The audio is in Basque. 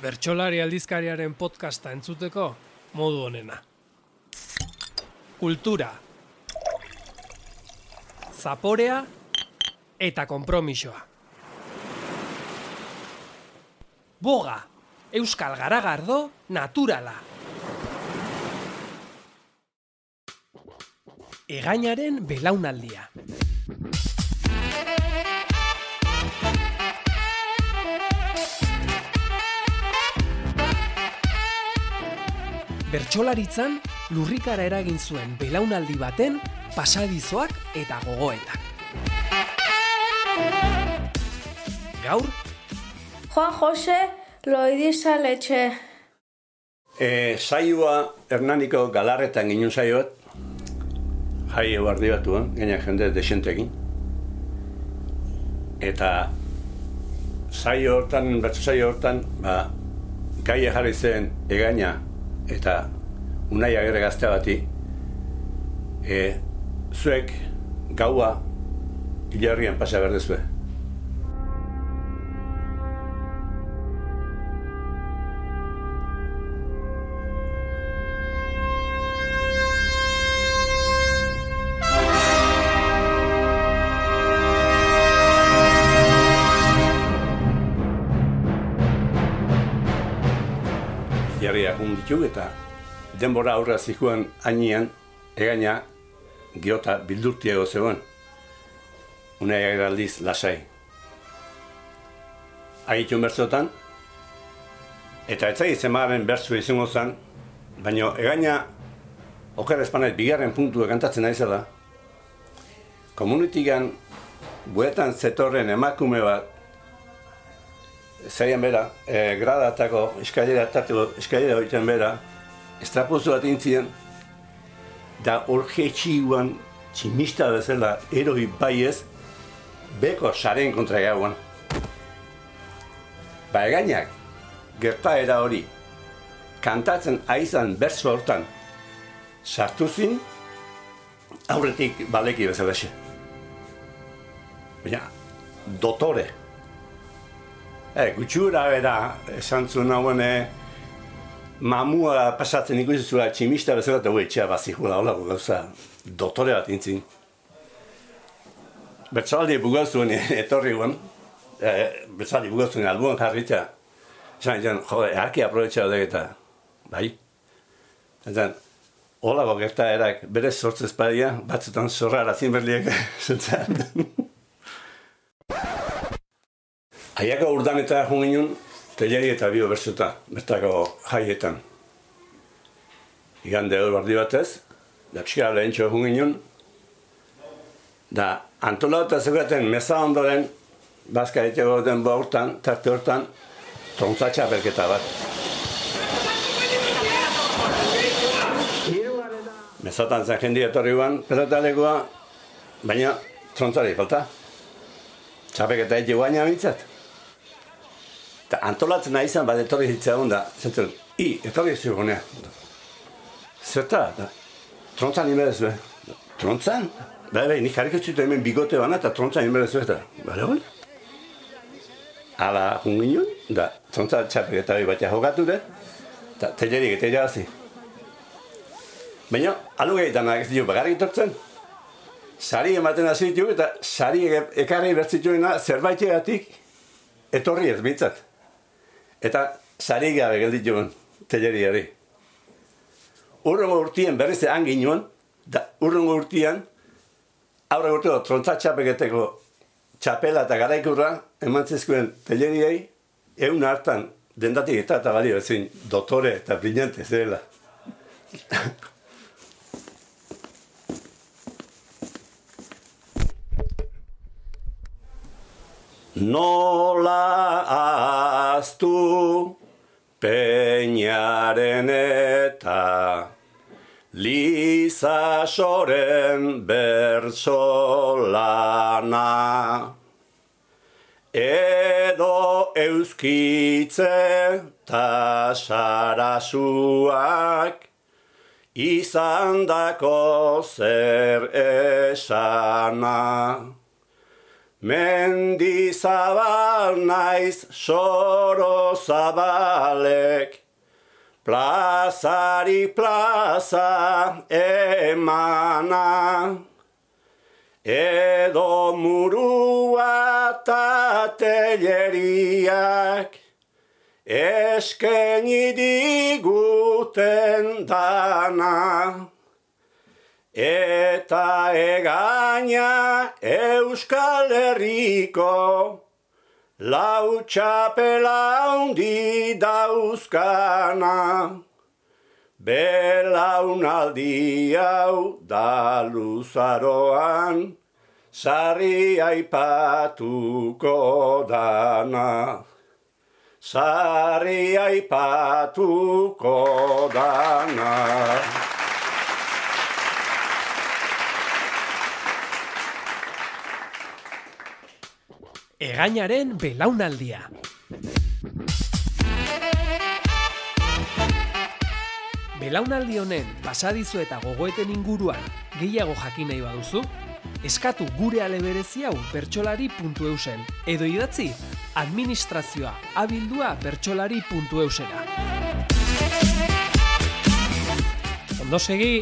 Bertxolari aldizkariaren podcasta entzuteko modu honena. Kultura. Zaporea eta konpromisoa. Boga, Euskal Garagardo, naturala. Egainaren belaunaldia. Bertsolaritzan lurrikara eragin zuen belaunaldi baten pasadizoak eta gogoetak. Gaur, Juan Jose Loidiza Letxe. E, saioa Hernaniko galarretan ginen saioet, jai ebardi batuan, gaina jende desentekin. Eta saio hortan, batzu saio hortan, ba, gai jarri zen egaina eta unai agere gazte bati, e, zuek gaua hilarrian pasa berdezue. Jarriak ditu eta denbora aurra zikuen ainean egaina geota bildurtiago zegoen. Unai aldiz lasai. Aitun bertzotan, eta etzai zemaren bertzu izango zen, baina egaina oker espanait bigarren puntu kantatzen naizela, komunitikan buetan zetorren emakume bat Zaian bera, e, gradatako, eskailera tarteko, eskailera horietan bera, estrapozu bat intzien, da orge txiguan, tximista bezala, eroi baiez, beko saren kontra gauan. Ba egainak, gertaera hori, kantatzen aizan berzo hortan, sartu zin, aurretik baleki bezala xe. Baina, dotore, E, gutxura bera, esan zuen hauen, mamua pasatzen ikusi zua tximista bezala eta etxea bazikula hola gauza dotore bat intzin. Bertzaldi bugazuen etorri guen, e, bertzaldi bugazuen albuan jarritzea. Esan egin, jode, earki aprobetxa dut eta, bai. Esan, hola gerta erak berez sortzez badia, batzutan zorra arazin berliek, Aiako urdan eta jungin teleri eta bio berzuta, bertako jaietan. Igan hor bardi batez, da pixka lehen txo jungin da antola eta zegoetan meza ondoren, bazka etxego den ba urtan, tarte hortan, trontzatxa berketa bat. Mezatan zen jendia etorri guan, pedotalegoa, baina trontzari falta. Txapeketa egi guaina mintzat. Eta antolatzen nahi izan, bat etorri hitzea da, zentzen, i, etorri ez gonea. Zerta, da, trontzan imerez be. Trontzan? Bai, bai, nik jarrik ez hemen bigote bana eta trontzan imerez be. Bale, hori? Hala, jungin da, trontzan txapek eta batia jokatu de, eta telerik eta irabazi. Baina, alu gehietan ez dio bagarrik etortzen. Sari ematen hasi ditu eta sari ekarri bertzituena zerbaitegatik etorri ez bintzat. Eta sari gabe geldi joan, teleriari. Urrengo urtien berriz egan ginoen, da urrengo urtien, aurre urteo trontza txapeketeko txapela eta garaikurra eman zizkuen teleriai, egun hartan dendatik eta eta balio ezin dotore eta brillante zela. Nola peñaren eta lizasoren bertsolana. Edo euskitze ta sarasuak izandako zer esana. Mendi zabal naiz soro zabalek, plazari plaza emana. Edo murua eta teleriak, eskeni diguten dana. Eta egaina Euskal Herriko lau txapela hundi dauzkana. Belaunaldi hau da luzaroan, sarri aipatuko dana. Sarri aipatuko dana. Egainaren belaunaldia. Belaunaldi honen pasadizu eta gogoeten inguruan gehiago jakin nahi baduzu, eskatu gure aleberezi hau bertsolari.eusen edo idatzi administrazioa abildua bertsolari.eusera. Ondo segi,